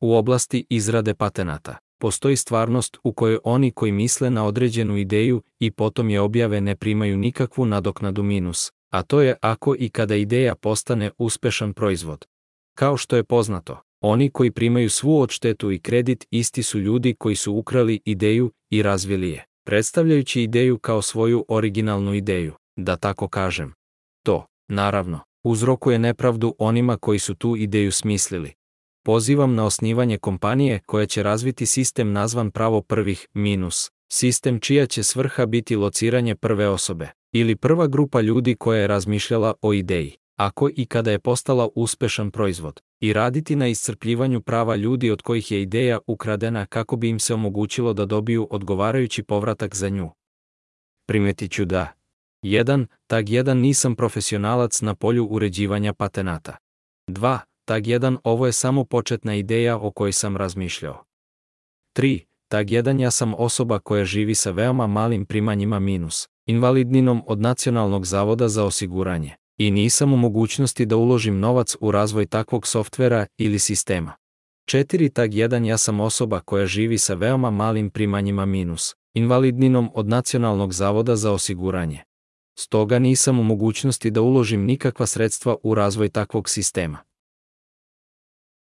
U oblasti izrade patenata postoji stvarnost u kojoj oni koji misle na određenu ideju i potom je objave ne primaju nikakvu nadoknadu minus, a to je ako i kada ideja postane uspešan proizvod. Kao što je poznato, oni koji primaju svu odštetu i kredit isti su ljudi koji su ukrali ideju i razvili je, predstavljajući ideju kao svoju originalnu ideju, da tako kažem. To, naravno, uzrokuje nepravdu onima koji su tu ideju smislili, pozivam na osnivanje kompanije koja će razviti sistem nazvan pravo prvih minus, sistem čija će svrha biti lociranje prve osobe ili prva grupa ljudi koja je razmišljala o ideji, ako i kada je postala uspešan proizvod, i raditi na iscrpljivanju prava ljudi od kojih je ideja ukradena kako bi im se omogućilo da dobiju odgovarajući povratak za nju. Primetit ću da 1. Tag jedan nisam profesionalac na polju uređivanja patenata. 2. Tag 1 Ovo je samo početna ideja o kojoj sam razmišljao. 3. Tag 1 Ja sam osoba koja živi sa veoma malim primanjima minus, invalidninom od Nacionalnog zavoda za osiguranje, i nisam u mogućnosti da uložim novac u razvoj takvog softvera ili sistema. 4. Tag 1 Ja sam osoba koja živi sa veoma malim primanjima minus, invalidninom od Nacionalnog zavoda za osiguranje. Stoga nisam u mogućnosti da uložim nikakva sredstva u razvoj takvog sistema.